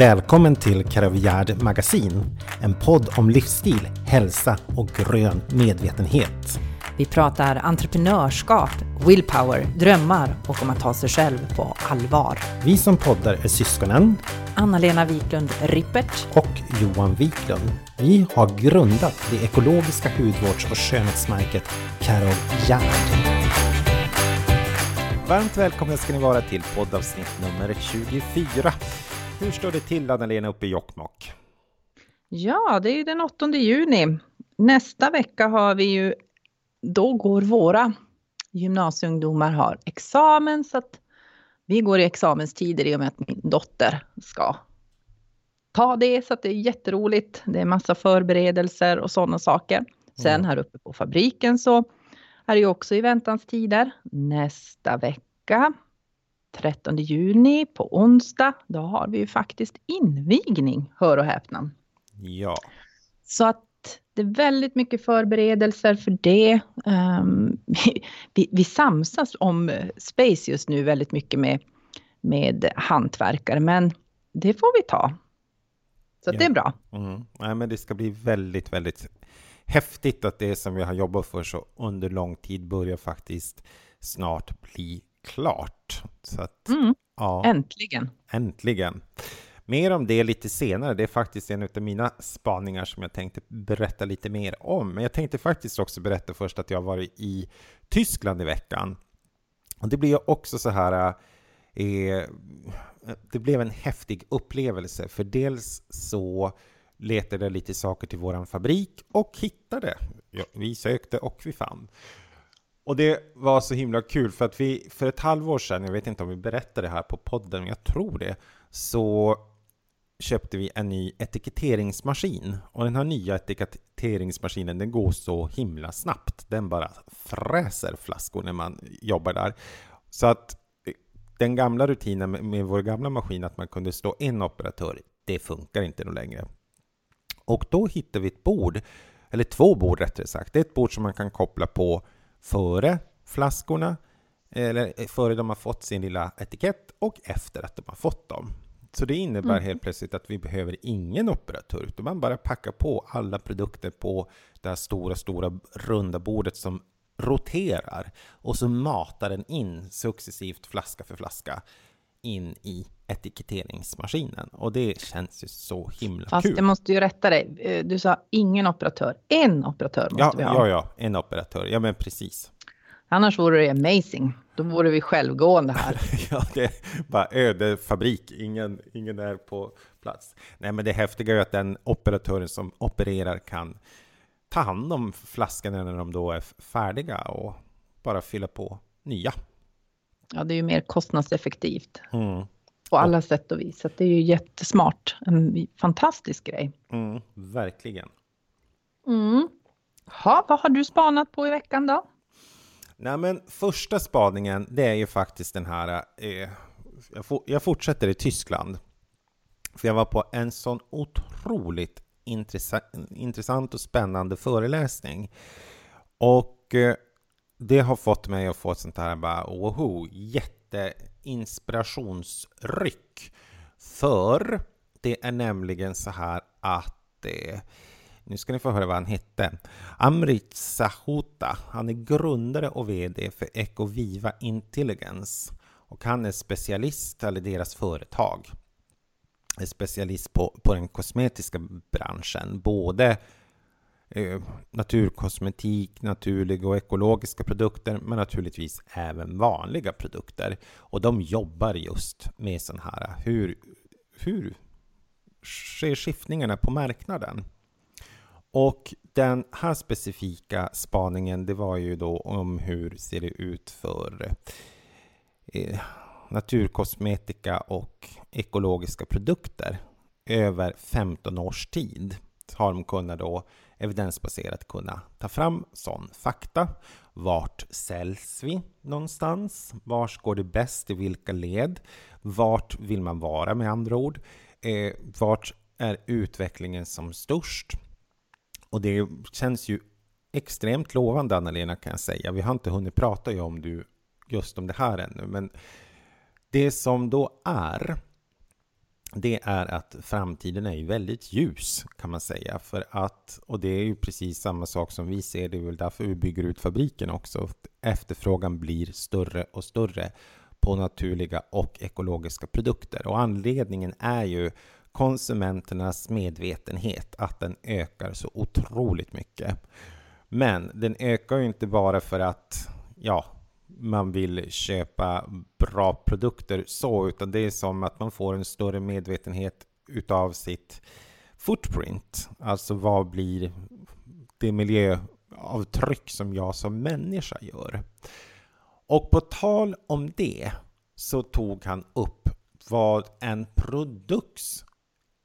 Välkommen till Karavjärd Magasin, en podd om livsstil, hälsa och grön medvetenhet. Vi pratar entreprenörskap, willpower, drömmar och om att ta sig själv på allvar. Vi som poddar är syskonen Anna-Lena Wiklund Rippert och Johan Wiklund. Vi har grundat det ekologiska hudvårds och skönhetsmärket Karol Gerd. Varmt välkomna ska ni vara till poddavsnitt nummer 24. Hur står det till Anna-Lena uppe i Jokkmokk? Ja, det är ju den 8 juni. Nästa vecka har vi ju, då går våra gymnasieungdomar har examen så att vi går i examenstider i och med att min dotter ska ta det så att det är jätteroligt. Det är massa förberedelser och sådana saker. Sen Mm. här uppe på fabriken så är det ju också i väntans tider. Nästa vecka 13 juni på onsdag, då har vi ju faktiskt invigning, hör och häpna. Ja, Så att det är väldigt mycket förberedelser för det. Ehm, vi, vi samsas om eh, Space just nu väldigt mycket med, med hantverkare, men det får vi ta. Så att det Ja. är bra. mm. Nej, men det ska bli väldigt, väldigt häftigt att det som vi har jobbat för så under lång tid börjar faktiskt snart bli klart. Så att, Mm, ja. äntligen. Äntligen! Mer om det lite senare. Det är faktiskt en av mina spaningar som jag tänkte berätta lite mer om. Men jag tänkte faktiskt också berätta först att jag har varit i Tyskland i veckan. Och det blir också så här... Eh, det blev en häftig upplevelse, för dels så letade jag lite saker till våran fabrik och hittade. Ja, vi sökte och vi fann. Och det var så himla kul för att vi för ett halvår sedan, jag vet inte om vi berättade det här på podden, men jag tror det, så köpte vi en ny etiketteringsmaskin. Och den här nya etiketteringsmaskinen, den går så himla snabbt. Den bara fräser flaskor när man jobbar där. Så att den gamla rutinen med, vår gamla maskin, att man kunde slå en operatör, det funkar inte längre. Och då hittade vi ett bord, eller två bord rättare sagt. Det är ett bord som man kan koppla på före flaskorna, eller före de har fått sin lilla etikett och efter att de har fått dem. Så det innebär Mm. helt plötsligt att vi behöver ingen operatör, utan man bara packar på alla produkter på det här stora, stora runda bordet som roterar och så matar den in successivt flaska för flaska in i etiketteringsmaskinen. Och det känns ju så himla Fast kul. jag måste ju rätta dig. Eh, Du sa ingen operatör. En operatör måste Ja, vi ha. ja, ja, en operatör. Ja, men precis. Annars vore det amazing. Då vore vi självgående här. Ja, det är bara öde fabrik. Ingen, ingen är på plats. Nej, men det häftiga är ju att den operatören som opererar kan ta hand om flaskorna när de då är färdiga och bara fylla på nya. Ja, det är ju mer kostnadseffektivt. Mm. på alla sätt och vis. Så det är ju jättesmart. En fantastisk grej. Mm, verkligen. Mm. Ha, vad har du spanat på i veckan då? Nej, men första spaningen, det är ju faktiskt den här... Eh, jag, for, jag fortsätter i Tyskland. För jag var på en sån otroligt intressant, intressant och spännande föreläsning. Och eh, det har fått mig att få ett sånt här bara, woho, jätteinspirationsryck. För det är nämligen så här att eh, nu ska ni få höra vad han hette. Amrit Sahuta. Han är grundare och VD för Ecoviva Intelligence. Och han är specialist, eller deras företag, är specialist på, på den kosmetiska branschen. Både eh, naturkosmetik, naturliga och ekologiska produkter, men naturligtvis även vanliga produkter. Och de jobbar just med sån här, hur, hur sker skiftningarna på marknaden? Och den här specifika spaningen, det var ju då om hur ser det ut för eh, naturkosmetika och ekologiska produkter över 15 års tid. Har de kunnat då evidensbaserat kunna ta fram sån fakta. Vart säljs vi någonstans? Vart går det bäst i vilka led? Vart vill man vara med andra ord? Eh, vart är utvecklingen som störst? Och det känns ju extremt lovande, Anna-Lena, kan jag säga. Vi har inte hunnit prata om du just om det här ännu, men det som då är det är att framtiden är ju väldigt ljus kan man säga. För att, och det är ju precis samma sak som vi ser, det är väl därför vi bygger ut fabriken också. Efterfrågan blir större och större på naturliga och ekologiska produkter. Och anledningen är ju konsumenternas medvetenhet, att den ökar så otroligt mycket. Men den ökar ju inte bara för att ja, man vill köpa bra produkter så, utan det är som att man får en större medvetenhet utav sitt footprint. Alltså vad blir det miljöavtryck som jag som människa gör? Och på tal om det så tog han upp vad en produkts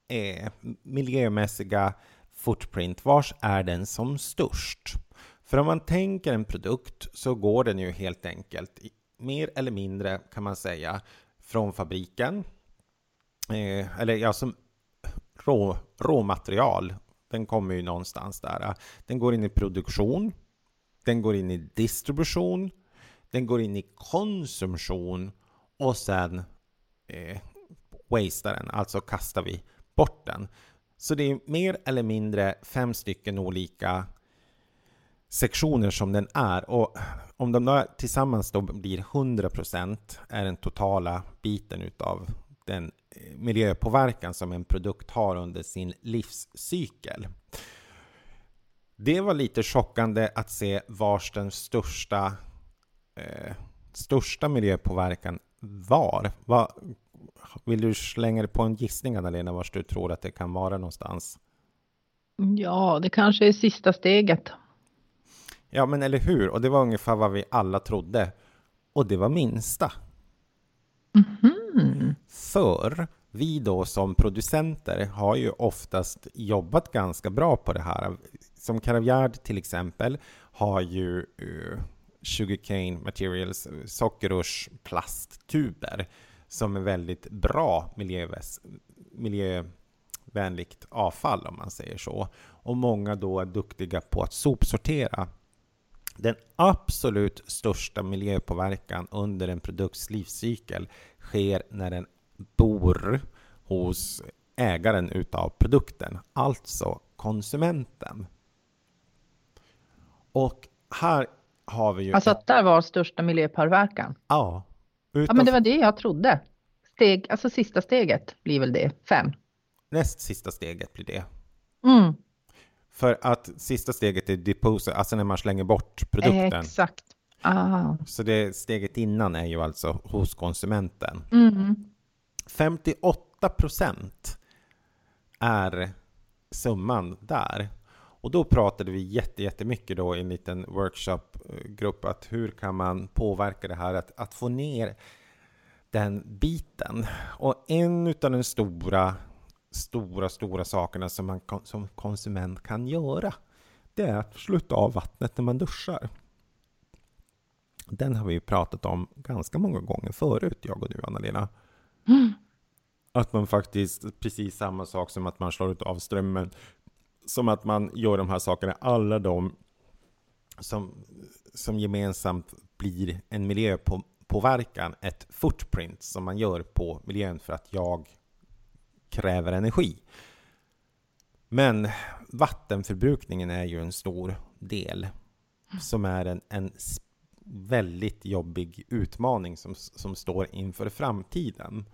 eh, miljömässiga footprint, vars är den som störst? För om man tänker en produkt så går den ju helt enkelt mer eller mindre kan man säga från fabriken. Eh, eller ja, som rå, råmaterial. Den kommer ju någonstans där. Den går in i produktion. Den går in i distribution. Den går in i konsumtion och sen eh, wastear den, alltså kastar vi bort den. Så det är mer eller mindre fem stycken olika sektioner som den är. Och om de då tillsammans då blir 100% är den totala biten utav den eh, miljöpåverkan som en produkt har under sin livscykel. Det var lite chockande att se vars den största, eh, största miljöpåverkan var. Va, Vill du slänga dig på en gissning, Anna-Lena, vars du tror att det kan vara någonstans? Ja, det kanske är sista steget. Ja, men eller hur? Och det var ungefär vad vi alla trodde. Och det var minsta. Mm. För vi då som producenter har ju oftast jobbat ganska bra på det här. Som Caravillard till exempel har ju uh, Sugarcane Materials sockerrörs plasttuber som är väldigt bra miljöväs, miljövänligt avfall om man säger så. Och många då är duktiga på att sopsortera den absolut största miljöpåverkan under en produkts livscykel sker när den bor hos ägaren utav produkten, alltså konsumenten. Och här har vi ju... Alltså att där var största miljöpåverkan? Ja. Utav... Ja, men det var det jag trodde. Steg, alltså sista steget blir väl det, fem? Näst sista steget blir det. Mm. För att sista steget är deposer, alltså när man slänger bort produkten. Exakt. Ah. Så det steget innan är ju alltså hos konsumenten. Mm. 58 procent är summan där. Och då pratade vi jättemycket då i en liten workshopgrupp att hur kan man påverka det här att, att få ner den biten. Och en av de stora stora, stora sakerna som man som konsument kan göra. Det är att sluta av vattnet när man duschar. Den har vi pratat om ganska många gånger förut, jag och du, Anna-Lena. Mm. Att man faktiskt, precis samma sak som att man slår av strömmen, som att man gör de här sakerna, alla de som, som gemensamt blir en miljöpåverkan, ett footprint som man gör på miljön för att jag kräver energi. Men vattenförbrukningen är ju en stor del som är en, en väldigt jobbig utmaning som, som står inför framtiden.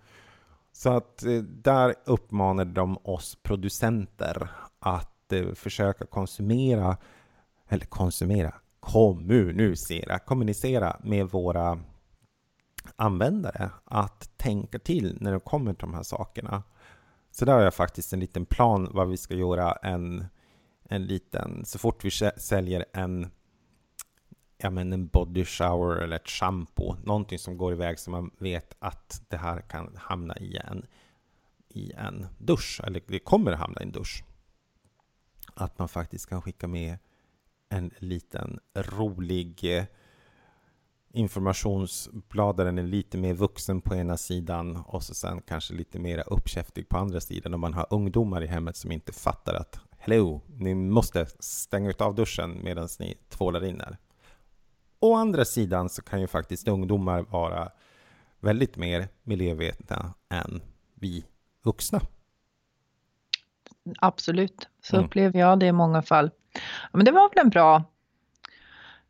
Så att eh, där uppmanar de oss producenter att eh, försöka konsumera, eller konsumera, kommunicera, kommunicera med våra användare att tänka till när det kommer till de här sakerna. Så där har jag faktiskt en liten plan vad vi ska göra en, en liten, så fort vi säljer en, ja men en body shower eller ett shampoo, någonting som går iväg så man vet att det här kan hamna i en, i en dusch, eller det kommer att hamna i en dusch. Att man faktiskt kan skicka med en liten rolig eh, informationsbladaren är lite mer vuxen på ena sidan och så sen kanske lite mer uppkäftig på andra sidan om man har ungdomar i hemmet som inte fattar att Hello, ni måste stänga av duschen medan ni tvålar in er. Å andra sidan så kan ju faktiskt ungdomar vara väldigt mer miljövetna än vi vuxna. Absolut, så Mm. upplever jag det i många fall. Men det var väl en bra,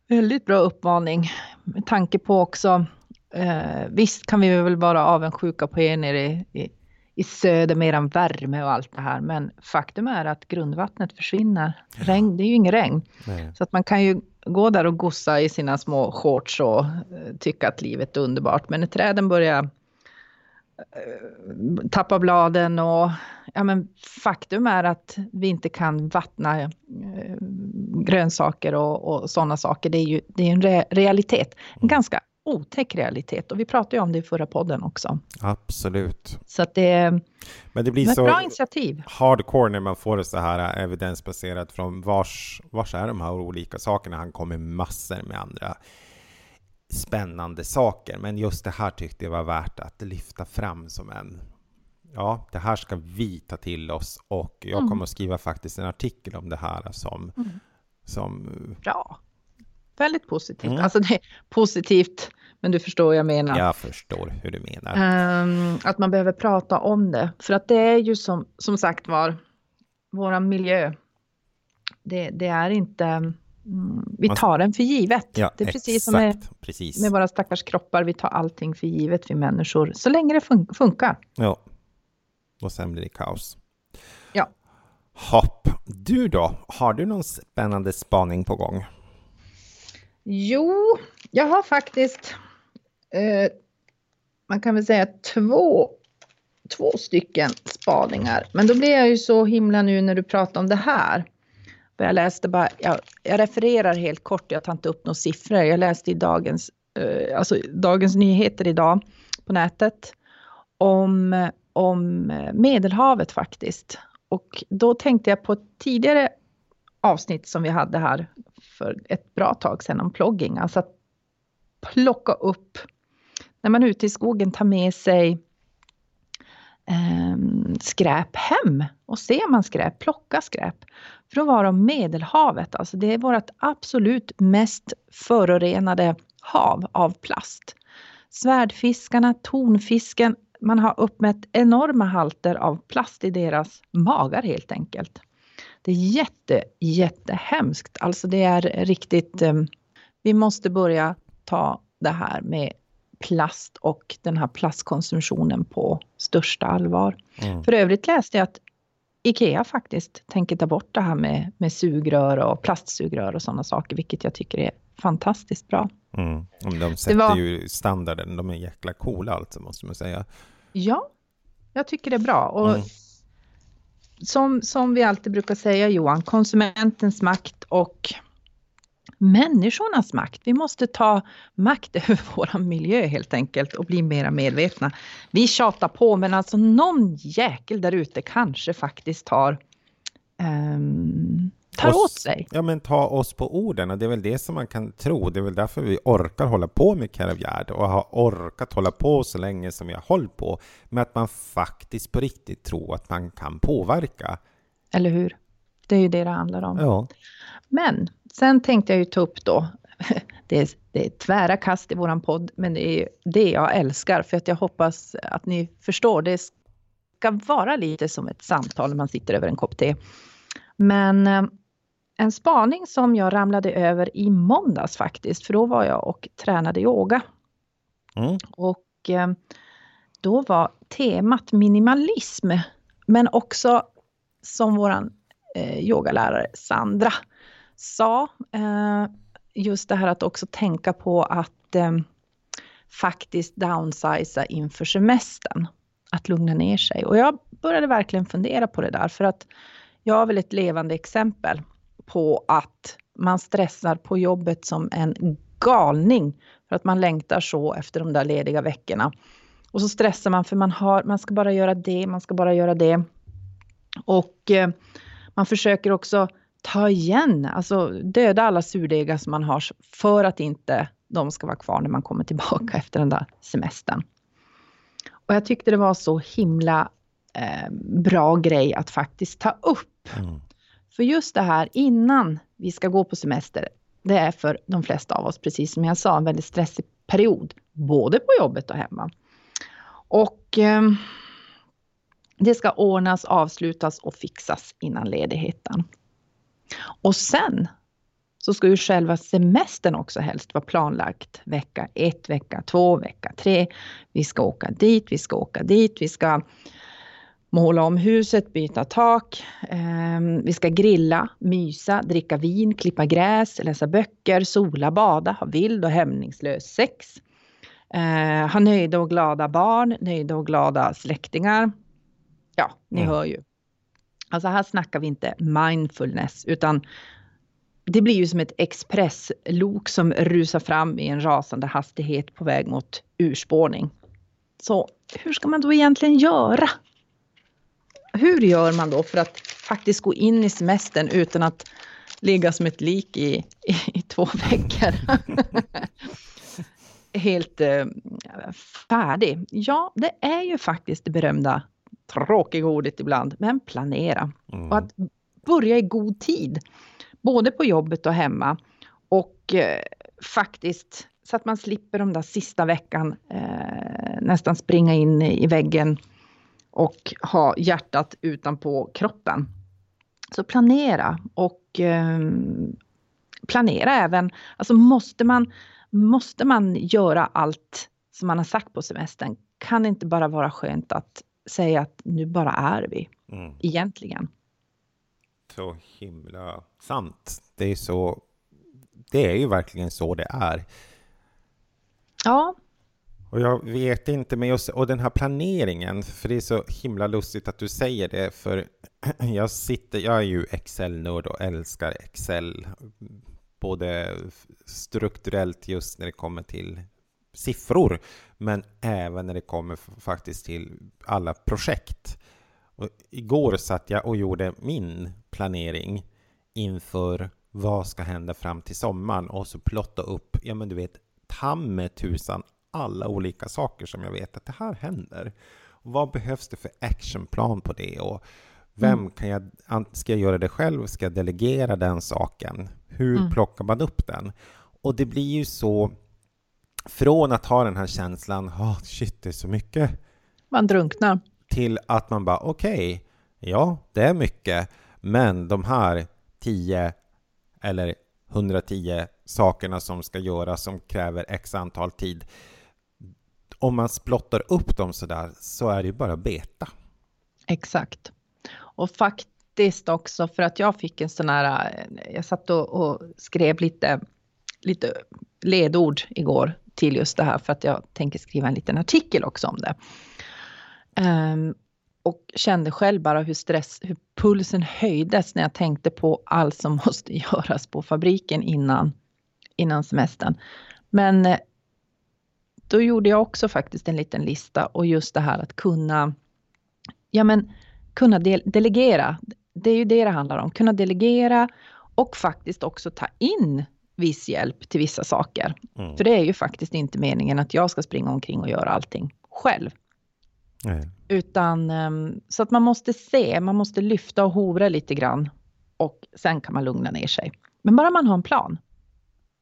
väldigt bra uppmaning med tanke på också, eh, visst kan vi väl vara avundsjuka på er nere i, i, i söder med eran värme och allt det här, men faktum är att grundvattnet försvinner. Regn, det är ju inget regn, Nej. så att man kan ju gå där och gossa i sina små shorts och eh, tycka att livet är underbart, men när träden börjar eh, tappa bladen och ja, men faktum är att vi inte kan vattna eh, grönsaker och, och sådana saker. Det är ju det är en re, realitet, en ganska otäck realitet och vi pratade ju om det i förra podden också. Absolut. Så att det Men det blir ett så bra initiativ. hardcore när man får det så här evidensbaserat från vars, vars är de här olika sakerna. Han kommer massor med andra spännande saker. Men just det här tyckte jag var värt att lyfta fram som en Ja, det här ska vi ta till oss och jag Mm. kommer att skriva faktiskt en artikel om det här som, Mm. som Bra. Väldigt positivt. Mm. Alltså det är positivt, men du förstår vad jag menar. jag förstår hur du menar. Ehm, att man behöver prata om det. För att det är ju som, som sagt var, våran miljö. Det, det är inte, mm, vi tar den för givet. Ja, det är precis som med, exakt, precis. med våra stackars kroppar, vi tar allting för givet, vi människor, så länge det fun- funkar. Ja. Och sen blir det kaos. Ja. Hopp. Du då? Har du någon spännande spaning på gång? Jo, jag har faktiskt, eh, man kan väl säga två, två stycken spaningar. Men då blir jag ju så himla nu när du pratar om det här. För jag läste bara, jag, jag refererar helt kort, jag tar inte upp några siffror. Jag läste i dagens, eh, alltså Dagens Nyheter idag på nätet om, om eh, Medelhavet faktiskt. Och då tänkte jag på ett tidigare avsnitt som vi hade här för ett bra tag sedan om plogging. Alltså att plocka upp, när man är ute i skogen, ta med sig eh, skräp hem. Och ser man skräp, plocka skräp. För att vara Medelhavet, alltså det är vårt absolut mest förorenade hav av plast. Svärdfiskarna, tonfisken, man har uppmätt enorma halter av plast i deras magar helt enkelt. Det är jätte, jättehemskt. Alltså det är riktigt, eh, vi måste börja ta det här med plast och den här plastkonsumtionen på största allvar. Mm. För övrigt läste jag att IKEA faktiskt tänker ta bort det här med, med sugrör och plastsugrör och sådana saker, vilket jag tycker är fantastiskt bra. Mm. Om De sätter var- ju standarden. De är jäkla coola alltså, måste man säga. Ja, jag tycker det är bra. Och Mm. som, som vi alltid brukar säga Johan, konsumentens makt och människornas makt. Vi måste ta makt över vår miljö helt enkelt och bli mera medvetna. Vi tjatar på men alltså någon jäkel där ute kanske faktiskt tar, ehm, tar Oss- åt sig. Ja, men ta oss på orden och det är väl det som man kan tro. Det är väl därför vi orkar hålla på med Caravgard och har orkat hålla på så länge som vi har hållit på med att man faktiskt på riktigt tror att man kan påverka. Eller hur? Det är ju det det handlar om. Ja, Men sen tänkte jag ju ta upp då, det är, det är tvära kast i våran podd, men det är det jag älskar för att jag hoppas att ni förstår. Det ska vara lite som ett samtal när man sitter över en kopp te. Men eh, en spaning som jag ramlade över i måndags faktiskt, för då var jag och tränade yoga. mm. Och eh, då var temat minimalism, men också som våran eh, yogalärare Sandra sa, eh, just det här att också tänka på att eh, faktiskt downsiza inför semestern. Att lugna ner sig. Och jag började verkligen fundera på det där för att jag har väl ett levande exempel på att man stressar på jobbet som en galning för att man längtar så efter de där lediga veckorna. Och så stressar man för man, har, man ska bara göra det, man ska bara göra det. Och eh, man försöker också ta igen, alltså döda alla surdegar som man har för att inte de ska vara kvar när man kommer tillbaka efter den där semestern. Och jag tyckte det var så himla eh, bra grej att faktiskt ta upp. Mm. För just det här innan vi ska gå på semester, det är för de flesta av oss, precis som jag sa, en väldigt stressig period, både på jobbet och hemma. Och eh, Det ska ordnas, avslutas och fixas innan ledigheten. Och sen så ska ju själva semestern också helst vara planlagt. Vecka ett, vecka två, vecka tre. Vi ska åka dit, vi ska åka dit, vi ska måla om huset, byta tak. Um, vi ska grilla, mysa, dricka vin, klippa gräs, läsa böcker, sola, bada, ha vild och hämningslös sex. Uh, ha nöjda och glada barn, nöjda och glada släktingar. Ja, ni mm. hör ju. Alltså här snackar vi inte mindfulness utan det blir ju som ett expresslok som rusar fram i en rasande hastighet på väg mot urspårning. Så hur ska man då egentligen göra? Hur gör man då för att faktiskt gå in i semestern utan att ligga som ett lik i, i, i två veckor? Helt eh, färdig. Ja, det är ju faktiskt det berömda tråkiga ordet ibland, men planera. Mm. Och att börja i god tid både på jobbet och hemma. Och eh, faktiskt så att man slipper de där sista veckan eh, nästan springa in i väggen och ha hjärtat utanpå kroppen. Så planera och eh, planera även, alltså måste man, måste man göra allt som man har sagt på semestern? Kan det inte bara vara skönt att säga att nu bara är vi mm. egentligen? så himla sant. Det är så. Det är ju verkligen så det är. Ja. Och jag vet inte, men just, och den här planeringen, för det är så himla lustigt att du säger det, för jag sitter, jag är ju Excel-nörd och älskar Excel, både strukturellt just när det kommer till siffror, men även när det kommer faktiskt till alla projekt. Och igår satt jag och gjorde min planering inför vad ska hända fram till sommaren och så plotta upp, ja men du vet, ta med tusan alla olika saker som jag vet att det här händer. Vad behövs det för actionplan på det? Och vem mm. kan jag, ska jag göra det själv? Ska jag delegera den saken? Hur mm. plockar man upp den? Och det blir ju så, från att ha den här känslan, oh, shit, det är så mycket. Man drunknar till att man bara okej, okay, ja, det är mycket, men de här 10 eller 110 sakerna som ska göras som kräver x antal tid. Om man splottar upp dem så där så är det ju bara beta. Exakt. Och faktiskt också för att jag fick en sån här, jag satt och, och skrev lite, lite ledord igår till just det här för att jag tänker skriva en liten artikel också om det. Um, och kände själv bara hur, stress, hur pulsen höjdes när jag tänkte på allt som måste göras på fabriken innan, innan semestern. Men eh, då gjorde jag också faktiskt en liten lista och just det här att kunna, ja men kunna de delegera. Det är ju det det handlar om, kunna delegera och faktiskt också ta in viss hjälp till vissa saker. Mm. För det är ju faktiskt inte meningen att jag ska springa omkring och göra allting själv. Nej. Utan ehm, så att man måste se, man måste lyfta och hovra lite grann och sen kan man lugna ner sig. Men bara man har en plan.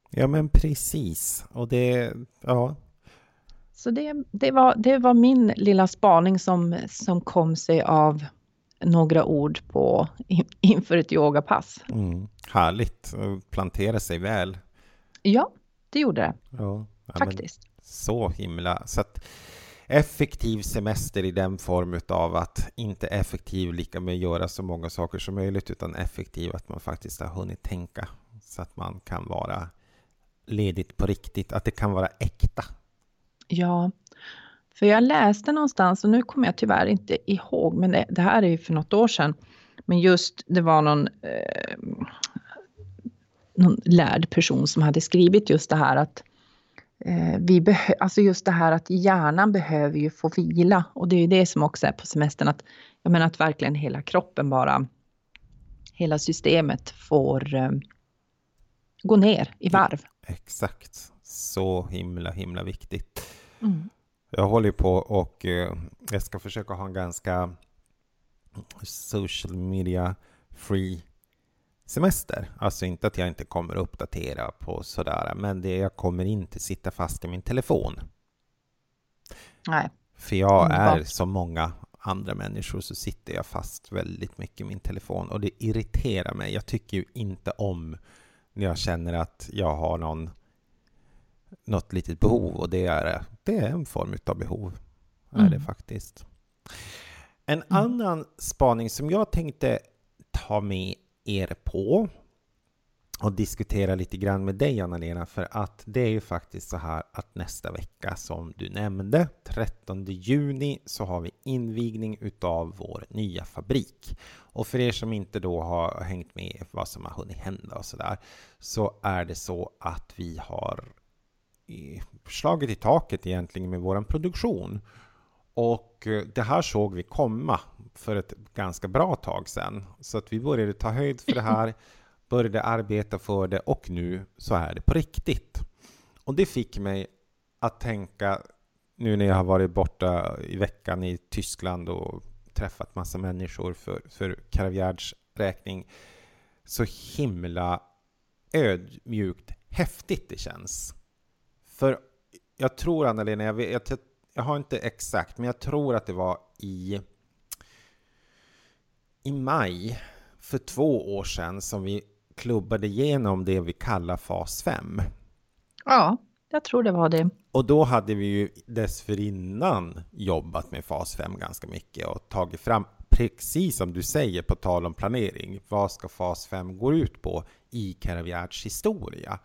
Ja, men precis. Och det, ja. Så det, det, var, det var min lilla spaning som, som kom sig av några ord på, inför ett yogapass. Mm, härligt, plantera sig väl. Ja, det gjorde det. Ja, ja Faktiskt. Så himla... Så att, effektiv semester i den form av att inte effektiv lika med att göra så många saker som möjligt utan effektiv att man faktiskt har hunnit tänka så att man kan vara ledigt på riktigt, att det kan vara äkta. Ja, för jag läste någonstans och nu kommer jag tyvärr inte ihåg, men det, det här är ju för något år sedan. Men just det var någon, eh, någon lärd person som hade skrivit just det här att eh, vi alltså just det här att hjärnan behöver ju få vila och det är ju det som också är på semestern att jag menar att verkligen hela kroppen bara hela systemet får eh, gå ner i varv. Exakt, så himla himla viktigt. Mm. Jag håller på och eh, jag ska försöka ha en ganska social media free semester. Alltså inte att jag inte kommer uppdatera på sådär, men det, jag kommer inte sitta fast i min telefon. Nej. För jag är som många andra människor så sitter jag fast väldigt mycket i min telefon och det irriterar mig. Jag tycker ju inte om när jag känner att jag har någon, något litet behov och det är, det är en form av behov. Mm. Är det mm. faktiskt. En mm. annan spaning som jag tänkte ta med er på och diskutera lite grann med dig Anna-Lena för att det är ju faktiskt så här att nästa vecka som du nämnde 13 juni så har vi invigning utav vår nya fabrik. Och för er som inte då har hängt med vad som har hunnit hända och så där så är det så att vi har slagit i taket egentligen med våran produktion. Och eh, det här såg vi komma för ett ganska bra tag sedan. Så att vi började ta höjd för det här började arbeta för det och nu så är det på riktigt. Och det fick mig att tänka, nu när jag har varit borta i veckan i Tyskland och träffat massa människor för, för Caravagers räkning, så himla ödmjukt häftigt det känns. För jag tror, Anna-Lena, jag, vet, jag, jag har inte exakt, men jag tror att det var i, i maj för två år sedan som vi klubbade igenom det vi kallar fas 5. Ja, jag tror det var det. Och då hade vi ju dessförinnan jobbat med fas 5 ganska mycket och tagit fram, precis som du säger på tal om planering, vad ska fas 5 gå ut på i Caravagers historia?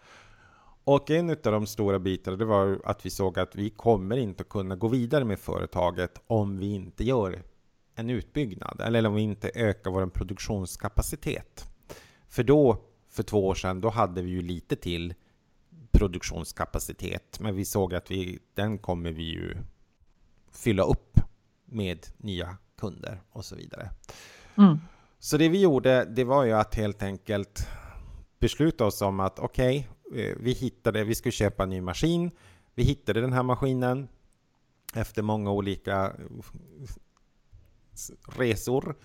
Och en av de stora bitarna det var att vi såg att vi kommer inte kunna gå vidare med företaget om vi inte gör en utbyggnad eller om vi inte ökar vår produktionskapacitet. För då, för två år sedan, då hade vi ju lite till produktionskapacitet, men vi såg att vi, den kommer vi ju fylla upp med nya kunder och så vidare. Mm. Så det vi gjorde, det var ju att helt enkelt besluta oss om att okej, okay, vi hittade, vi skulle köpa en ny maskin. Vi hittade den här maskinen efter många olika resor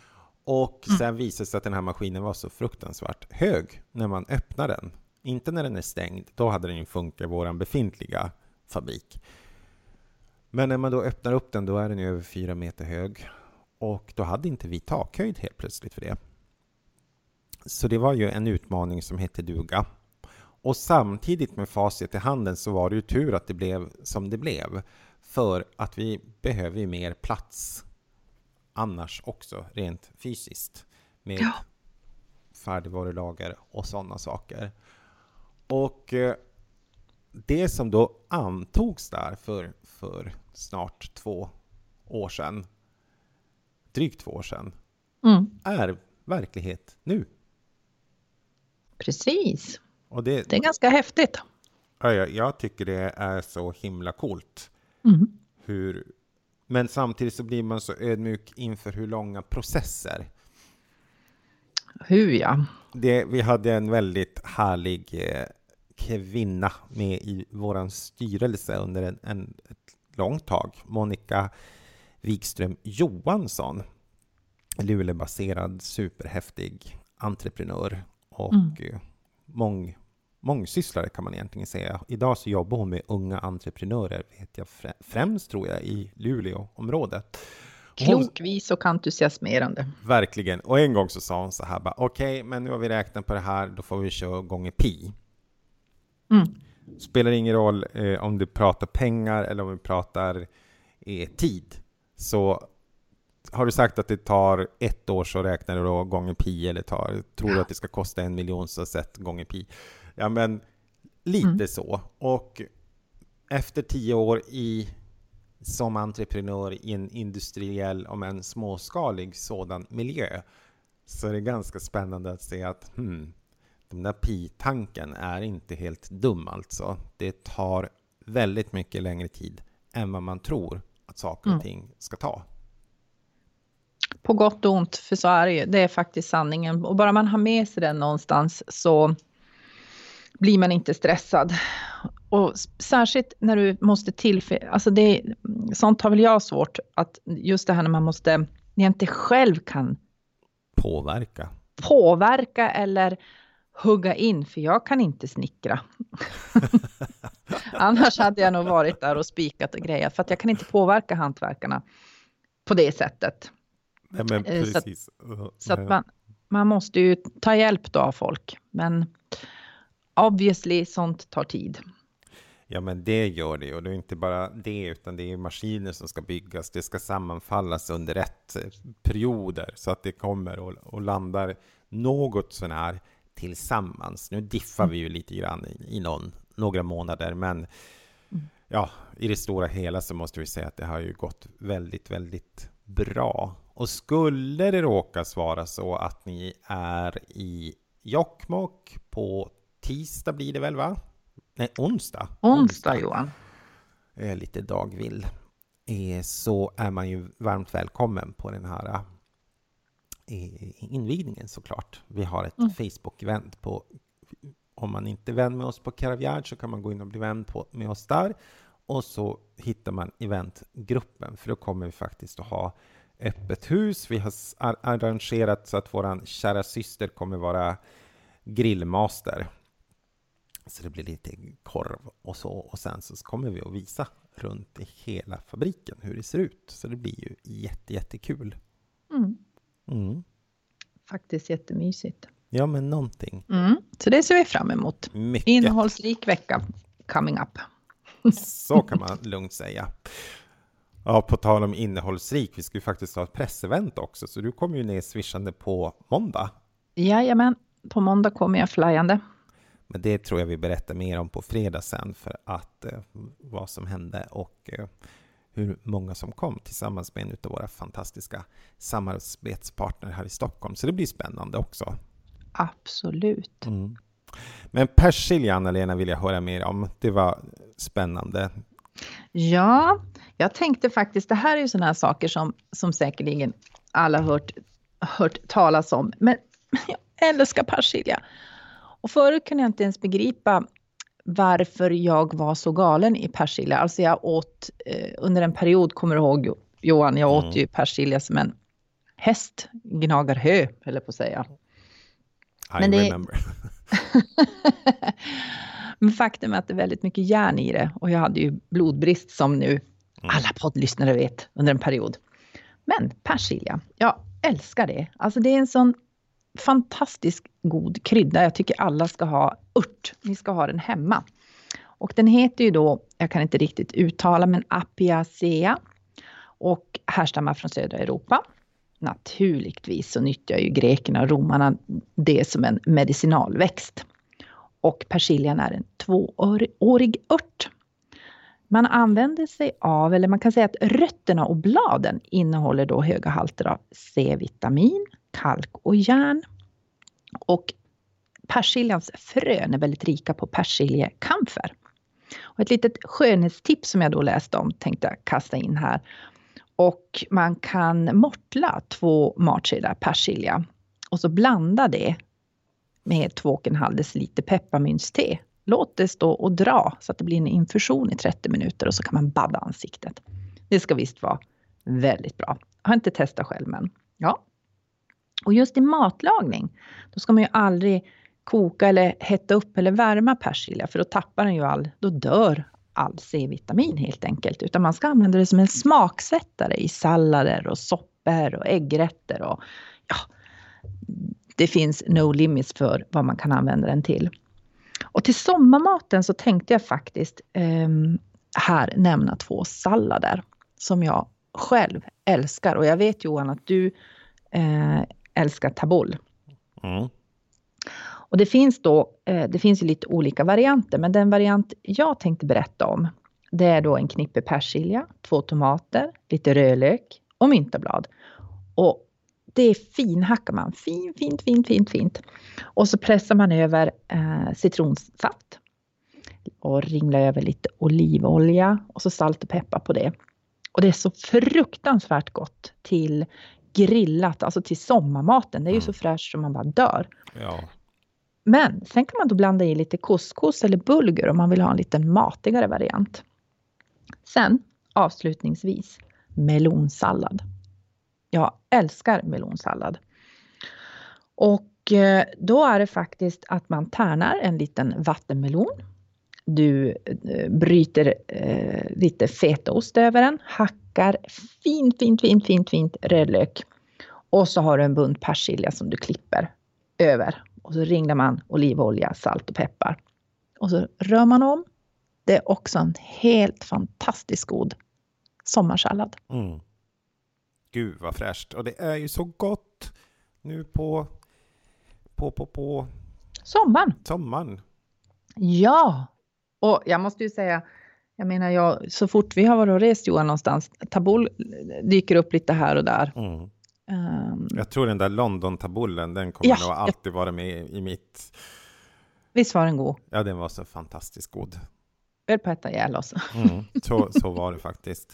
och mm. sen visade det sig att den här maskinen var så fruktansvärt hög när man öppnar den. Inte när den är stängd, då hade den ju funkat i vår befintliga fabrik. Men när man då öppnar upp den, då är den ju över fyra meter hög. Och då hade inte vi takhöjd helt plötsligt för det. Så det var ju en utmaning som hette duga. Och samtidigt med facit i handen så var det ju tur att det blev som det blev. För att vi behöver ju mer plats annars också rent fysiskt med ja. färdigvarulager och sådana saker. Och eh, det som då antogs där för, för snart två år sedan, drygt två år sedan, mm. är verklighet nu. Precis. Det, det är ganska häftigt. Ja, jag tycker det är så himla coolt mm. hur men samtidigt så blir man så ödmjuk inför hur långa processer. Hur ja. Det, vi hade en väldigt härlig eh, kvinna med i vår styrelse under en, en, ett långt tag. Monica Wikström Johansson. Luleåbaserad superhäftig entreprenör och mm. mång, mångsysslare kan man egentligen säga. Idag så jobbar hon med unga entreprenörer, vet jag, främst tror jag i Luleåområdet. Klokvis och entusiasmerande. Verkligen. Och en gång så sa hon så här bara, okej, okay, men nu har vi räknat på det här, då får vi köra gånger pi. Mm. Spelar ingen roll eh, om du pratar pengar eller om vi pratar eh, tid. Så har du sagt att det tar ett år så räknar du då gånger pi eller tar, tror du att det ska kosta en miljon så sätt gånger pi. Ja, men lite mm. så. Och efter tio år i, som entreprenör i en industriell, om en småskalig sådan miljö, så är det ganska spännande att se att hmm, den där pi-tanken är inte helt dum alltså. Det tar väldigt mycket längre tid än vad man tror att saker och mm. ting ska ta. På gott och ont, för så är det ju. Det är faktiskt sanningen. Och bara man har med sig den någonstans så blir man inte stressad. Och särskilt när du måste tillföra, alltså det, sånt har väl jag svårt att, just det här när man måste, när jag inte själv kan påverka. Påverka eller hugga in, för jag kan inte snickra. Annars hade jag nog varit där och spikat och grejat, för att jag kan inte påverka hantverkarna. på det sättet. Men Eh, så att-. Så att man, man måste ju ta hjälp då av folk. Men obviously, sånt tar tid. Ja, men det gör det. Och det är inte bara det, utan det är maskiner som ska byggas. Det ska sammanfallas under rätt eh, perioder så att det kommer och, och landar något sånär tillsammans. Nu diffar vi ju lite grann i, i någon, några månader, men ja, i det stora hela så måste vi säga att det har ju gått väldigt, väldigt bra. Och skulle det råkas vara så att ni är i Jokkmokk på tisdag blir det väl, va? Nej, onsdag. Onsdag Johan. är lite dagvill, eh, så är man ju varmt välkommen på den här eh, invigningen såklart. Vi har ett Facebook-event på om man inte är vän med oss på Caravagard så kan man gå in och bli vän på, med oss där. Och så hittar man eventgruppen, för då kommer vi faktiskt att ha öppet hus. Vi har arrangerat så att vår kära syster kommer vara grillmaster. Så det blir lite korv och så. Och sen så kommer vi att visa runt i hela fabriken hur det ser ut. Så det blir ju jätte, jättekul. Mm. Mm. Faktiskt jättemysigt. Ja, men någonting. Mm. Så det ser vi fram emot. Mycket. Innehållsrik vecka coming up. Så kan man lugnt säga. Ja, på tal om innehållsrik, vi ska ju faktiskt ha ett pressevent också, så du kommer ju ner swishande på måndag. Jajamän, på måndag kommer jag flyande. Men det tror jag vi berättar mer om på fredag sen, för att eh, vad som hände och eh, hur många som kom tillsammans med en av våra fantastiska samarbetspartner här i Stockholm. Så det blir spännande också. Absolut. Mm. Men persilja, Anna-Lena, vill jag höra mer om. Det var spännande. Ja, jag tänkte faktiskt, det här är ju sådana här saker som, som säkerligen alla hört, hört talas om, men jag älskar persilja. Och förut kunde jag inte ens begripa varför jag var så galen i persilja. Alltså jag åt eh, under en period, kommer du ihåg Johan, jag åt Mm. ju persilja som en häst gnagar hö, eller på att säga. I Men det- remember. Men faktum är att det är väldigt mycket järn i det och jag hade ju blodbrist som nu alla poddlyssnare vet under en period. Men persilja, jag älskar det. Alltså det är en sån Fantastiskt god krydda. Jag tycker alla ska ha ört. Ni ska ha den hemma. Och den heter ju då, jag kan inte riktigt uttala, men Apiacea och härstammar från södra Europa. Naturligtvis så nyttjar ju grekerna och romarna det som en medicinalväxt. Och persiljan är en tvåårig ört. Man använder sig av, eller man kan säga att rötterna och bladen innehåller då höga halter av C-vitamin, kalk och järn. Och persiljans frön är väldigt rika på persiljekamfer. Och ett litet skönhetstips som jag då läste om tänkte jag kasta in här. Och man kan mortla två matskedar persilja och så blanda det med 2,5 deciliter pepparmyntste. Låt det stå och dra så att det blir en infusion i 30 minuter och så kan man badda ansiktet. Det ska visst vara väldigt bra. Jag har inte testat själv men ja. Och just i matlagning, då ska man ju aldrig koka eller hetta upp eller värma persilja för då tappar den ju all, då dör all C-vitamin helt enkelt. Utan man ska använda det som en smaksättare i sallader och soppor och äggrätter och ja, det finns no limits för vad man kan använda den till. Och till sommarmaten så tänkte jag faktiskt eh, här nämna två sallader som jag själv älskar. Och jag vet Johan att du eh, älskar tabbouleh. Mm. Och det finns då, eh, det finns ju lite olika varianter, men den variant jag tänkte berätta om, det är då en knippe persilja, två tomater, lite rödlök och myntablad. Och det finhackar man, fint, fint, fint, fint, fint. Och så pressar man över eh, citronsaft och ringlar över lite olivolja och så salt och peppar på det. Och det är så fruktansvärt gott till grillat, alltså till sommarmaten. Det är ju så fräscht som man bara dör. Ja. Men sen kan man då blanda i lite couscous eller bulgur om man vill ha en lite matigare variant. Sen avslutningsvis melonsallad. Jag älskar melonsallad. Och eh, då är det faktiskt att man tärnar en liten vattenmelon. Du eh, bryter eh, lite fetaost över den, hackar fint, fint, fint, fint, fint rödlök. Och så har du en bunt persilja som du klipper över. Och så ringlar man olivolja, salt och peppar. Och så rör man om. Det är också en helt fantastiskt god sommarsallad. Mm. Gud vad fräscht. Och det är ju så gott nu på, på, på, på Sommaren. sommaren. Ja, och jag måste ju säga, jag menar jag, så fort vi har varit och rest Johan någonstans, tabul dyker upp lite här och där. Mm. Um, Jag tror den där London-tabullen, den kommer Ja, nog alltid vara med i mitt... visst var den god? Ja, den var så fantastiskt god. Höll på att äta ihjäl oss. Mm. Så, så var det faktiskt.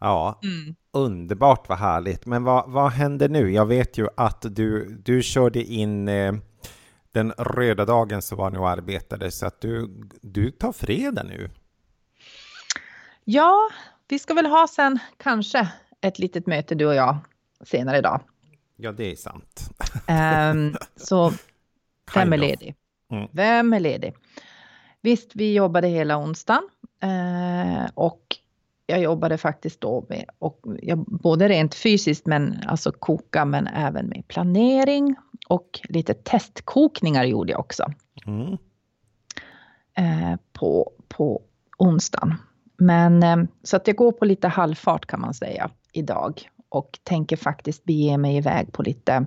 Ja, Mm. underbart vad härligt. Men vad, vad händer nu? Jag vet ju att du, du körde in eh, den röda dagen som var nu och arbetade, så att du, du tar fredag nu. Ja, vi ska väl ha sen kanske ett litet möte du och jag senare idag. Ja, det är sant. Ehm, så vem är ledig? Mm. Vem är ledig? Visst, vi jobbade hela onsdagen eh, och jag jobbade faktiskt då med, och jag, både rent fysiskt, men alltså koka, men även med planering och lite testkokningar gjorde jag också Mm. eh, på, på onsdagen. Men eh, så att jag går på lite halvfart kan man säga idag och tänker faktiskt bege mig iväg på lite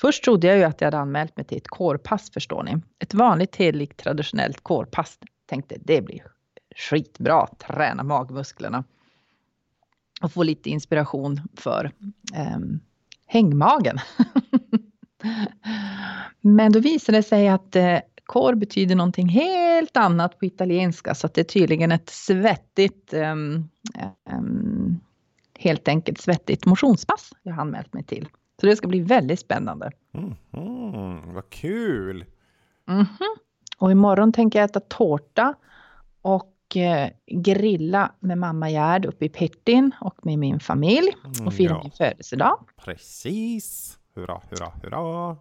Först trodde jag ju att jag hade anmält mig till ett kårpass förstår ni. Ett vanligt hederligt traditionellt kårpass. Tänkte det blir skitbra, träna magmusklerna. Och få lite inspiration för ehm, hängmagen. Men då visade det sig att eh, kår betyder någonting helt annat på italienska så att det är tydligen ett svettigt ehm, ehm, helt enkelt svettigt motionspass jag har anmält mig till. Så det ska bli väldigt spännande. Mm. Mm. Vad kul! Mhm. Och imorgon tänker jag äta tårta och eh, grilla med mamma Gerd uppe i Pirtin och med min familj Mm, och fira ja. min födelsedag. Precis! Hurra, hurra, hurra!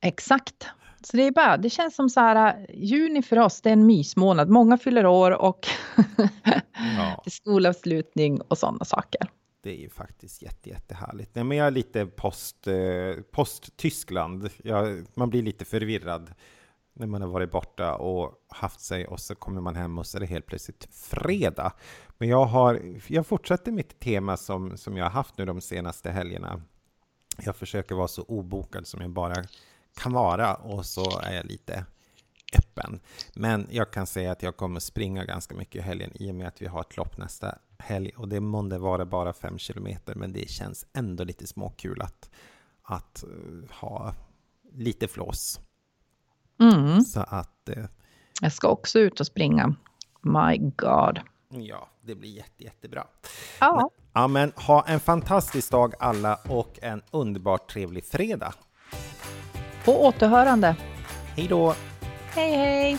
Exakt. Så det är bara, det känns som så här, juni för oss, det är en mysmånad. Många fyller år och Ja. skolavslutning och sådana saker. Det är ju faktiskt jätte, jättehärligt. Nej, men jag är lite post, eh, post-Tyskland. Jag, man blir lite förvirrad när man har varit borta och haft sig och så kommer man hem och så är det helt plötsligt fredag. Men jag, har, jag fortsätter mitt tema som, som jag har haft nu de senaste helgerna. Jag försöker vara så obokad som jag bara kan vara och så är jag lite öppen. Men jag kan säga att jag kommer springa ganska mycket i helgen i och med att vi har ett lopp nästa helg och det månde vara bara fem kilometer men det känns ändå lite småkul att, att eh, ha lite flås. Mm. Så att eh, Jag ska också ut och springa. My God. Ja, det blir jätte, jättebra. Ja, Ja, men ha en fantastisk dag alla och en underbart trevlig fredag. på återhörande. Hej då! Hej hej!